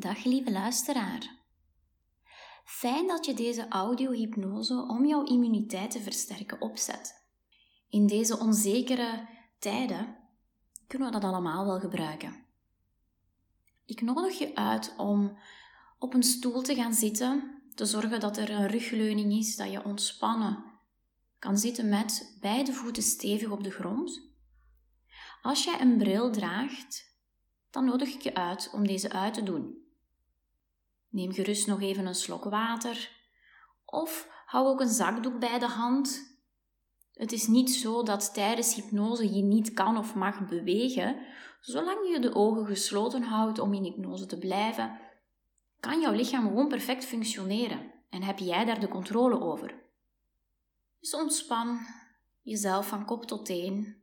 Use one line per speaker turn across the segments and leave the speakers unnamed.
Dag lieve luisteraar. Fijn dat je deze audiohypnose om jouw immuniteit te versterken opzet. In deze onzekere tijden kunnen we dat allemaal wel gebruiken. Ik nodig je uit om op een stoel te gaan zitten, te zorgen dat er een rugleuning is, dat je ontspannen kan zitten met beide voeten stevig op de grond. Als jij een bril draagt, dan nodig ik je uit om deze uit te doen. Neem gerust nog even een slok water of hou ook een zakdoek bij de hand. Het is niet zo dat tijdens hypnose je niet kan of mag bewegen. Zolang je de ogen gesloten houdt om in hypnose te blijven, kan jouw lichaam gewoon perfect functioneren en heb jij daar de controle over. Dus ontspan jezelf van kop tot teen.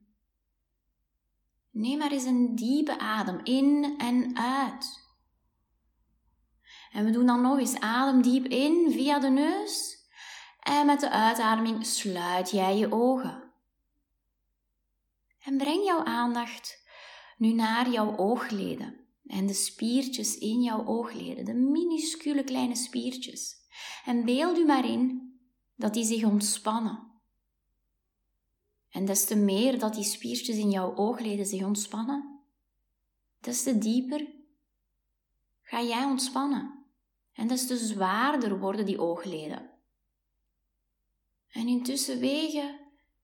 Neem maar eens een diepe adem in en uit. En we doen dan nog eens adem diep in via de neus. En met de uitademing sluit jij je ogen. En breng jouw aandacht nu naar jouw oogleden en de spiertjes in jouw oogleden, de minuscule kleine spiertjes. En beeld u maar in dat die zich ontspannen. En des te meer dat die spiertjes in jouw oogleden zich ontspannen, des te dieper ga jij ontspannen. En des te zwaarder worden die oogleden. En intussen wegen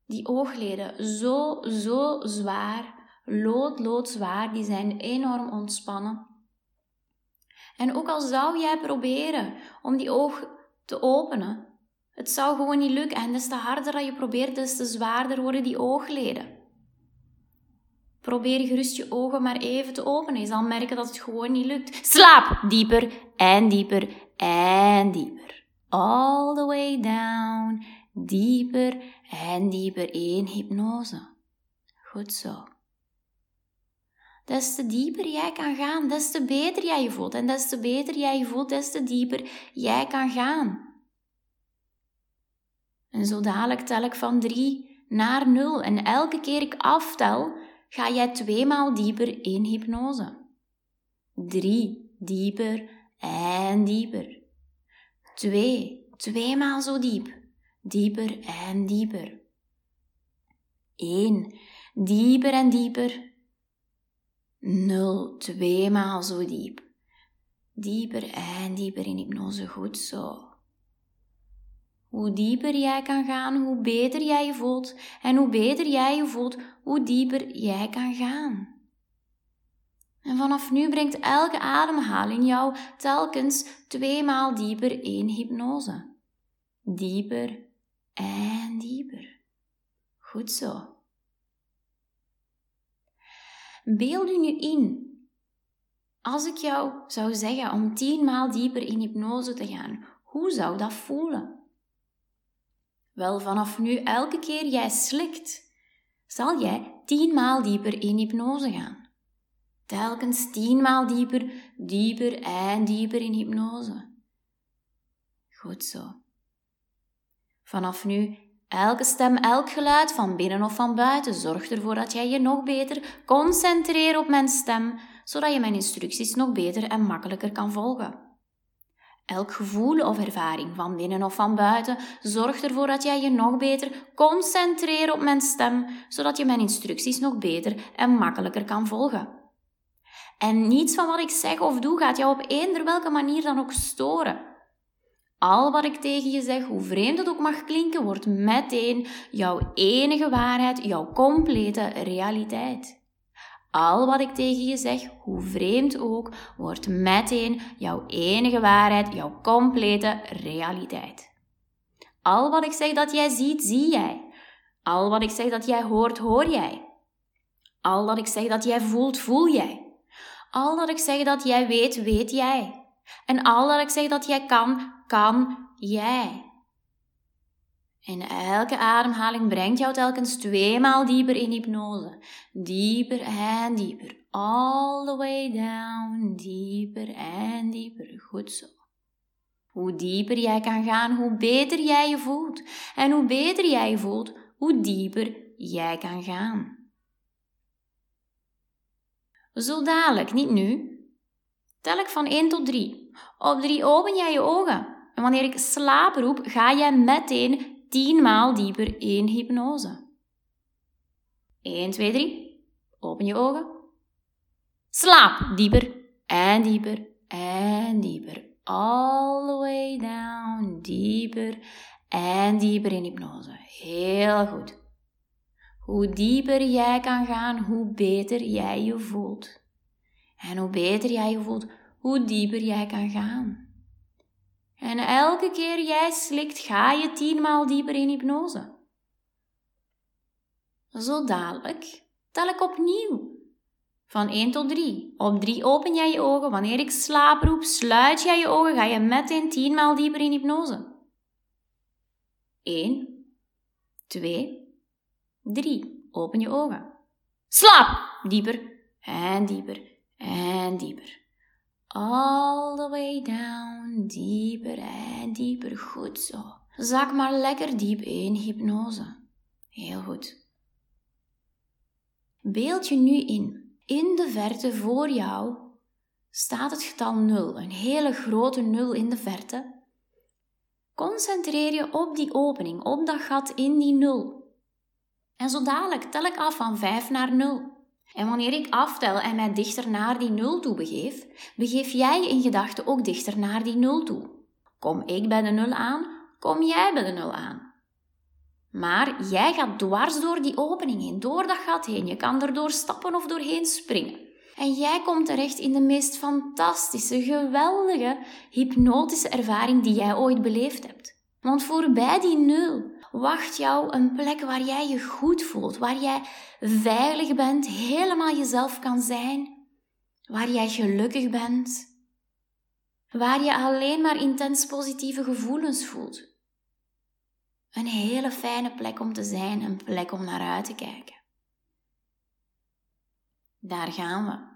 die oogleden zo, zo zwaar, lood, lood zwaar, die zijn enorm ontspannen. En ook al zou jij proberen om die oog te openen, het zou gewoon niet lukken. En des te harder dat je probeert, des te zwaarder worden die oogleden. Probeer gerust je ogen maar even te openen. Je zal merken dat het gewoon niet lukt. Slaap! Dieper en dieper en dieper. All the way down. Dieper en dieper in hypnose. Goed zo. Des te dieper jij kan gaan, des te beter jij je voelt. En des te beter jij je voelt, des te dieper jij kan gaan. En zo dadelijk tel ik van drie naar nul. En elke keer ik aftel, ga jij tweemaal dieper in hypnose. Drie, dieper en dieper. Twee, tweemaal zo diep. Dieper en dieper. Eén, dieper en dieper. Nul, tweemaal zo diep. Dieper en dieper in hypnose, goed zo. Hoe dieper jij kan gaan, hoe beter jij je voelt. En hoe beter jij je voelt, hoe dieper jij kan gaan. En vanaf nu brengt elke ademhaling jou telkens tweemaal dieper in hypnose. Dieper en dieper. Goed zo. Beeld u nu in. Als ik jou zou zeggen om tienmaal dieper in hypnose te gaan, hoe zou dat voelen? Wel, vanaf nu, elke keer jij slikt, zal jij tienmaal dieper in hypnose gaan. Telkens tienmaal dieper, dieper en dieper in hypnose. Goed zo. Vanaf nu, elke stem, elk geluid van binnen of van buiten, zorgt ervoor dat jij je nog beter concentreert op mijn stem, zodat je mijn instructies nog beter en makkelijker kan volgen. Elk gevoel of ervaring van binnen of van buiten zorgt ervoor dat jij je nog beter concentreert op mijn stem, zodat je mijn instructies nog beter en makkelijker kan volgen. En niets van wat ik zeg of doe gaat jou op eender welke manier dan ook storen. Al wat ik tegen je zeg, hoe vreemd het ook mag klinken, wordt meteen jouw enige waarheid, jouw complete realiteit. Al wat ik tegen je zeg, hoe vreemd ook, wordt meteen jouw enige waarheid, jouw complete realiteit. Al wat ik zeg dat jij ziet, zie jij. Al wat ik zeg dat jij hoort, hoor jij. Al wat ik zeg dat jij voelt, voel jij. Al dat ik zeg dat jij weet, weet jij. En al dat ik zeg dat jij kan, kan jij. En elke ademhaling brengt jou telkens tweemaal dieper in hypnose. Dieper en dieper. All the way down. Dieper en dieper. Goed zo. Hoe dieper jij kan gaan, hoe beter jij je voelt. En hoe beter jij je voelt, hoe dieper jij kan gaan. Zo dadelijk, niet nu. tel ik van 1 tot 3. Op 3 open jij je ogen. En wanneer ik slaap roep, ga jij meteen 10 maal dieper in hypnose. 1, 2, 3. Open je ogen. Slaap dieper en dieper en dieper. All the way down, dieper en dieper in hypnose. Heel goed. Hoe dieper jij kan gaan, hoe beter jij je voelt. En hoe beter jij je voelt, hoe dieper jij kan gaan. En elke keer jij slikt, ga je tienmaal dieper in hypnose. Zo dadelijk tel ik opnieuw. Van 1 tot 3. Op 3 open jij je ogen. Wanneer ik slaap roep, sluit jij je ogen. Ga je meteen tienmaal dieper in hypnose. 1, 2, 3. Open je ogen. Slaap! Dieper en dieper en dieper. All the way down, dieper en dieper. Goed zo. Zak maar lekker diep in hypnose. Heel goed. Beeld je nu in. In de verte voor jou staat het getal 0, een hele grote 0 in de verte. Concentreer je op die opening, op dat gat in die 0. En zo dadelijk tel ik af van 5 naar 0. En wanneer ik aftel en mij dichter naar die 0 toe begeef, begeef jij in gedachten ook dichter naar die 0 toe. Kom ik bij de 0 aan, kom jij bij de 0 aan. Maar jij gaat dwars door die opening heen, door dat gat heen. Je kan er door stappen of doorheen springen. En jij komt terecht in de meest fantastische, geweldige, hypnotische ervaring die jij ooit beleefd hebt. Want voorbij die nul wacht jou een plek waar jij je goed voelt, waar jij veilig bent, helemaal jezelf kan zijn, waar jij gelukkig bent, waar je alleen maar intens positieve gevoelens voelt. Een hele fijne plek om te zijn, een plek om naar uit te kijken. Daar gaan we.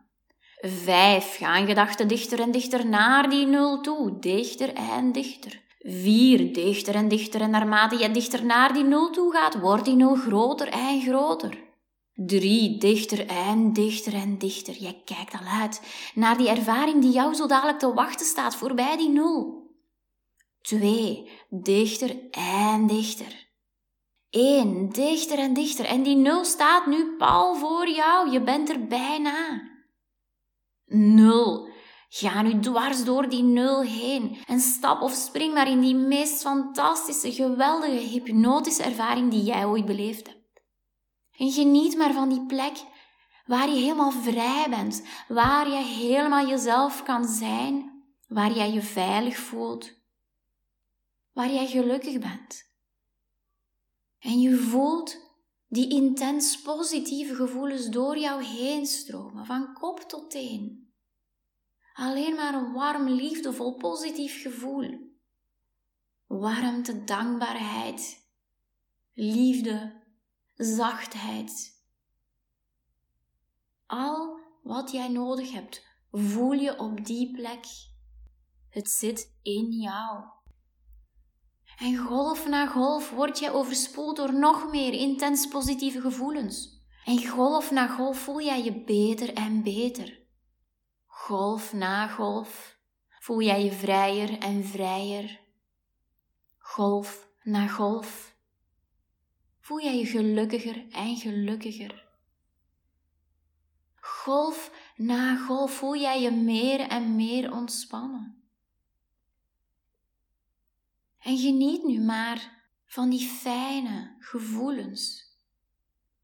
Vijf, gaan gedachten dichter en dichter naar die nul toe, dichter en dichter. Vier, dichter en dichter en naarmate je dichter naar die nul toe gaat, wordt die nul groter en groter. Drie, dichter en dichter en dichter. Je kijkt al uit naar die ervaring die jou zo dadelijk te wachten staat voorbij die nul. Twee, dichter en dichter. Eén, dichter en dichter. En die nul staat nu pal voor jou. Je bent er bijna. Nul. Ga nu dwars door die nul heen en stap of spring maar in die meest fantastische, geweldige, hypnotische ervaring die jij ooit beleefd hebt. En geniet maar van die plek waar je helemaal vrij bent, waar je helemaal jezelf kan zijn, waar jij je veilig voelt, waar jij gelukkig bent. En je voelt die intens positieve gevoelens door jou heen stromen, van kop tot teen. Alleen maar een warm, liefdevol, positief gevoel. Warmte, dankbaarheid, liefde, zachtheid. Al wat jij nodig hebt, voel je op die plek. Het zit in jou. En golf na golf word jij overspoeld door nog meer intens positieve gevoelens. En golf na golf voel jij je beter en beter. Golf na golf voel jij je vrijer en vrijer. Golf na golf voel jij je gelukkiger en gelukkiger. Golf na golf voel jij je meer en meer ontspannen. En geniet nu maar van die fijne gevoelens.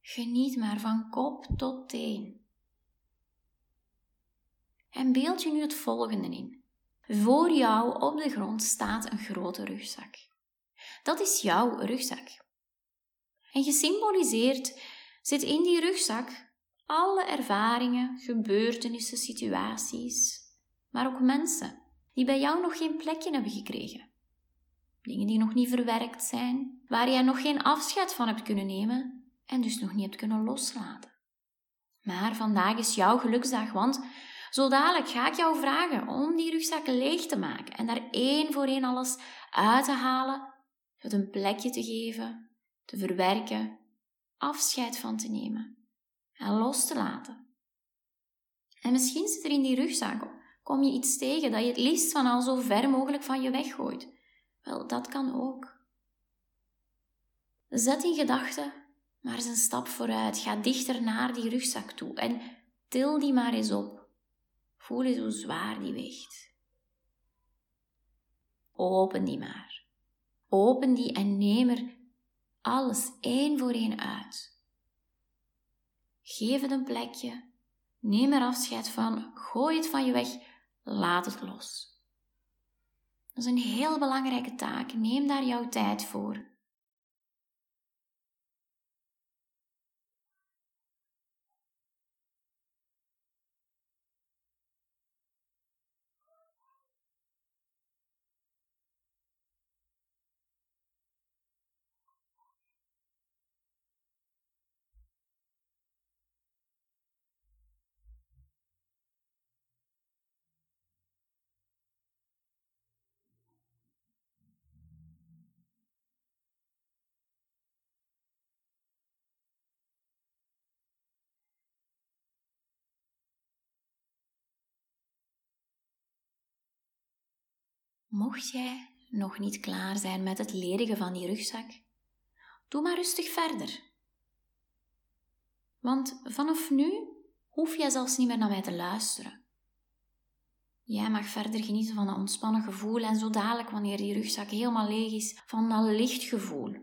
Geniet maar van kop tot teen. En beeld je nu het volgende in. Voor jou op de grond staat een grote rugzak. Dat is jouw rugzak. En gesymboliseerd zit in die rugzak alle ervaringen, gebeurtenissen, situaties, maar ook mensen die bij jou nog geen plekje hebben gekregen. Dingen die nog niet verwerkt zijn, waar jij nog geen afscheid van hebt kunnen nemen en dus nog niet hebt kunnen loslaten. Maar vandaag is jouw geluksdag, want zo dadelijk ga ik jou vragen om die rugzak leeg te maken en daar één voor één alles uit te halen, het een plekje te geven, te verwerken, afscheid van te nemen en los te laten. En misschien zit er in die rugzak Kom je iets tegen dat je het liefst van al zo ver mogelijk van je weggooit? Wel, dat kan ook. Zet in gedachten maar eens een stap vooruit. Ga dichter naar die rugzak toe en til die maar eens op. Voel eens hoe zwaar die weegt. Open die maar. Open die en neem er alles één voor één uit. Geef het een plekje. Neem er afscheid van. Gooi het van je weg. Laat het los. Dat is een heel belangrijke taak. Neem daar jouw tijd voor. Mocht jij nog niet klaar zijn met het ledigen van die rugzak, doe maar rustig verder. Want vanaf nu hoef jij zelfs niet meer naar mij te luisteren. Jij mag verder genieten van een ontspannen gevoel en zo dadelijk, wanneer die rugzak helemaal leeg is, van een licht gevoel,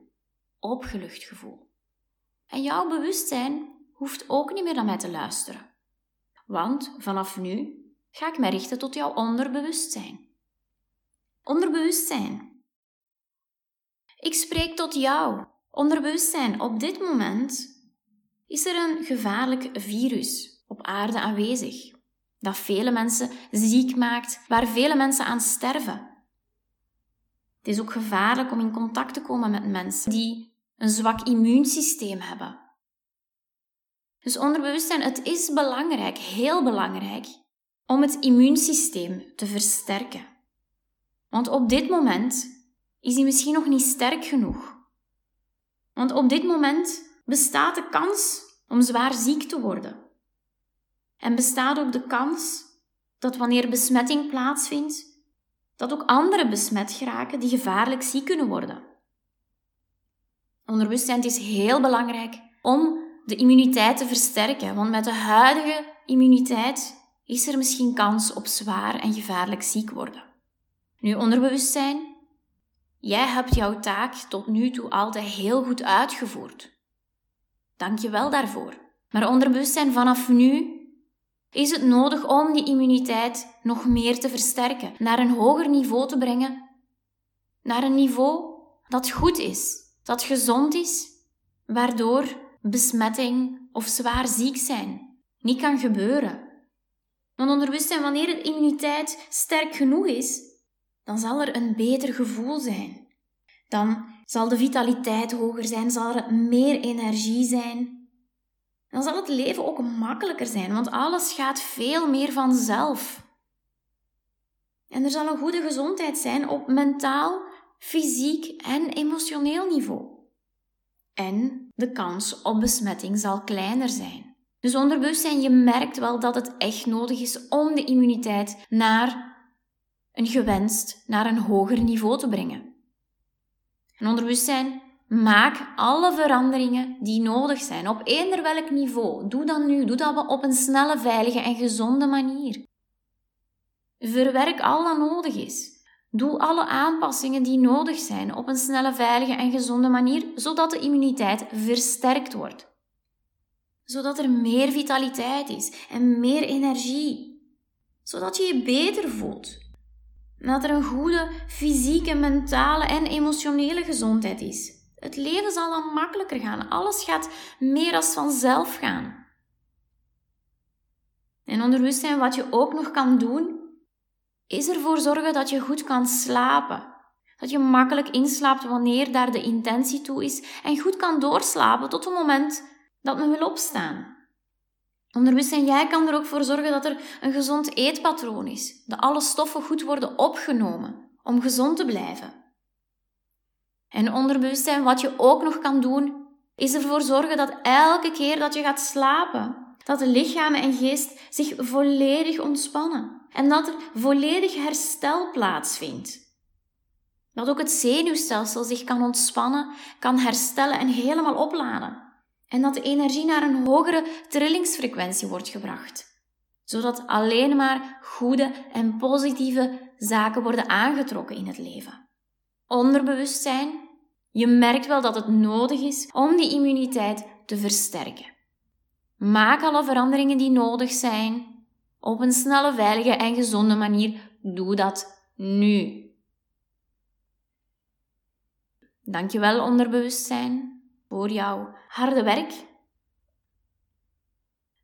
opgelucht gevoel. En jouw bewustzijn hoeft ook niet meer naar mij te luisteren. Want vanaf nu ga ik mij richten tot jouw onderbewustzijn onderbewustzijn. Ik spreek tot jou, onderbewustzijn. Op dit moment is er een gevaarlijk virus op aarde aanwezig, dat vele mensen ziek maakt, waar vele mensen aan sterven. Het is ook gevaarlijk om in contact te komen met mensen die een zwak immuunsysteem hebben. Dus onderbewustzijn, het is belangrijk, heel belangrijk, om het immuunsysteem te versterken. Want op dit moment is hij misschien nog niet sterk genoeg. Want op dit moment bestaat de kans om zwaar ziek te worden. En bestaat ook de kans dat wanneer besmetting plaatsvindt, dat ook anderen besmet geraken die gevaarlijk ziek kunnen worden. Onderbewustzijn is heel belangrijk om de immuniteit te versterken, want met de huidige immuniteit is er misschien kans op zwaar en gevaarlijk ziek worden. Nu, onderbewustzijn, jij hebt jouw taak tot nu toe altijd heel goed uitgevoerd. Dank je wel daarvoor. Maar onderbewustzijn, vanaf nu is het nodig om die immuniteit nog meer te versterken, naar een hoger niveau te brengen, naar een niveau dat goed is, dat gezond is, waardoor besmetting of zwaar ziek zijn niet kan gebeuren. Want onderbewustzijn, wanneer de immuniteit sterk genoeg is, dan zal er een beter gevoel zijn. Dan zal de vitaliteit hoger zijn, zal er meer energie zijn. Dan zal het leven ook makkelijker zijn, want alles gaat veel meer vanzelf. En er zal een goede gezondheid zijn op mentaal, fysiek en emotioneel niveau. En de kans op besmetting zal kleiner zijn. Dus onderbewustzijn, je merkt wel dat het echt nodig is om de immuniteit naar een gewenst naar een hoger niveau te brengen. En onderbewustzijn, maak alle veranderingen die nodig zijn, op eender welk niveau. Doe dat nu, doe dat op een snelle, veilige en gezonde manier. Verwerk al wat nodig is. Doe alle aanpassingen die nodig zijn op een snelle, veilige en gezonde manier, zodat de immuniteit versterkt wordt. Zodat er meer vitaliteit is en meer energie. Zodat je je beter voelt. Dat er een goede fysieke, mentale en emotionele gezondheid is. Het leven zal dan makkelijker gaan. Alles gaat meer als vanzelf gaan. En onderbewustzijn, wat je ook nog kan doen, is ervoor zorgen dat je goed kan slapen. Dat je makkelijk inslaapt wanneer daar de intentie toe is en goed kan doorslapen tot het moment dat men wil opstaan. Onderbewustzijn, jij kan er ook voor zorgen dat er een gezond eetpatroon is. Dat alle stoffen goed worden opgenomen om gezond te blijven. En onderbewustzijn, wat je ook nog kan doen, is ervoor zorgen dat elke keer dat je gaat slapen, dat de lichaam en geest zich volledig ontspannen en dat er volledig herstel plaatsvindt. Dat ook het zenuwstelsel zich kan ontspannen, kan herstellen en helemaal opladen. En dat de energie naar een hogere trillingsfrequentie wordt gebracht zodat alleen maar goede en positieve zaken worden aangetrokken in het leven. Onderbewustzijn, je merkt wel dat het nodig is om die immuniteit te versterken. Maak alle veranderingen die nodig zijn. Op een snelle, veilige en gezonde manier. Doe dat nu. Dankjewel onderbewustzijn voor jouw harde werk.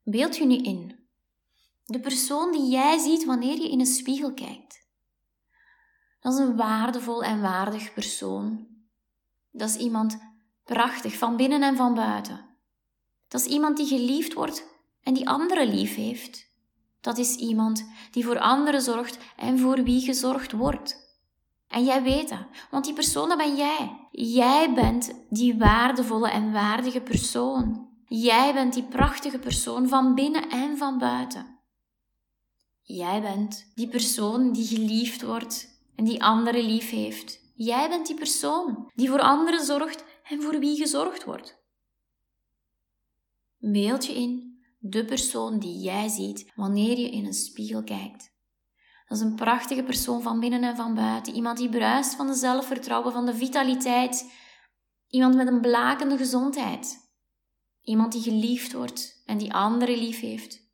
Beeld je nu in de persoon die jij ziet wanneer je in een spiegel kijkt. Dat is een waardevol en waardig persoon. Dat is iemand prachtig van binnen en van buiten. Dat is iemand die geliefd wordt en die anderen lief heeft. Dat is iemand die voor anderen zorgt en voor wie gezorgd wordt. En jij weet dat, want die persoon dat ben jij. Jij bent die waardevolle en waardige persoon. Jij bent die prachtige persoon van binnen en van buiten. Jij bent die persoon die geliefd wordt en die anderen lief heeft. Jij bent die persoon die voor anderen zorgt en voor wie gezorgd wordt. Beeld je in de persoon die jij ziet wanneer je in een spiegel kijkt. Dat is een prachtige persoon van binnen en van buiten. Iemand die bruist van de zelfvertrouwen, van de vitaliteit. Iemand met een blakende gezondheid. Iemand die geliefd wordt en die anderen lief heeft.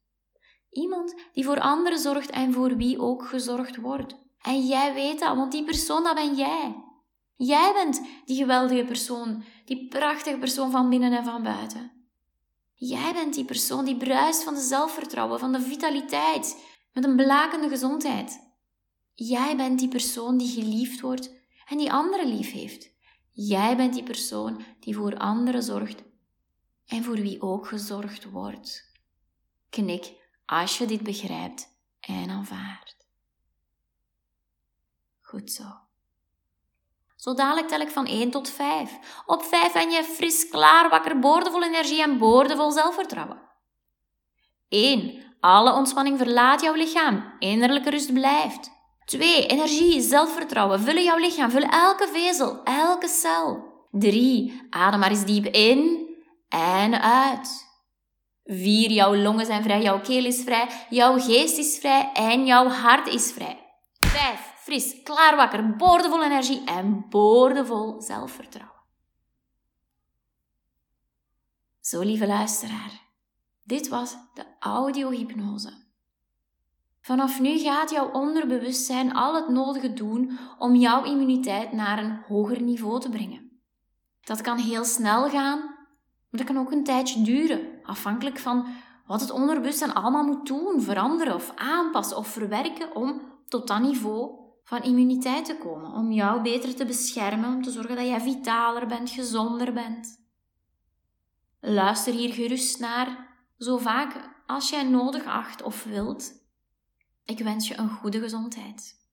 Iemand die voor anderen zorgt en voor wie ook gezorgd wordt. En jij weet dat, want die persoon, dat ben jij. Jij bent die geweldige persoon, die prachtige persoon van binnen en van buiten. Jij bent die persoon die bruist van de zelfvertrouwen, van de vitaliteit, met een blakende gezondheid. Jij bent die persoon die geliefd wordt en die anderen lief heeft. Jij bent die persoon die voor anderen zorgt en voor wie ook gezorgd wordt. Knik als je dit begrijpt en aanvaardt. Goed zo. Zo dadelijk tel ik van 1 tot 5. Op 5 ben je fris, klaar, wakker, boordevol energie en boordevol zelfvertrouwen. 1. Alle ontspanning verlaat jouw lichaam. Innerlijke rust blijft. 2. Energie, zelfvertrouwen vullen jouw lichaam. Vul elke vezel, elke cel. 3. Adem maar eens diep in en uit. Vier, jouw longen zijn vrij, jouw keel is vrij, jouw geest is vrij en jouw hart is vrij. Vijf, fris, klaar wakker, boordevol energie en boordevol zelfvertrouwen. Zo, lieve luisteraar, dit was de audiohypnose. Vanaf nu gaat jouw onderbewustzijn al het nodige doen om jouw immuniteit naar een hoger niveau te brengen. Dat kan heel snel gaan maar dat kan ook een tijdje duren, afhankelijk van wat het onderbewustzijn allemaal moet doen, veranderen of aanpassen of verwerken om tot dat niveau van immuniteit te komen. Om jou beter te beschermen, om te zorgen dat jij vitaler bent, gezonder bent. Luister hier gerust naar, zo vaak als jij nodig acht of wilt. Ik wens je een goede gezondheid.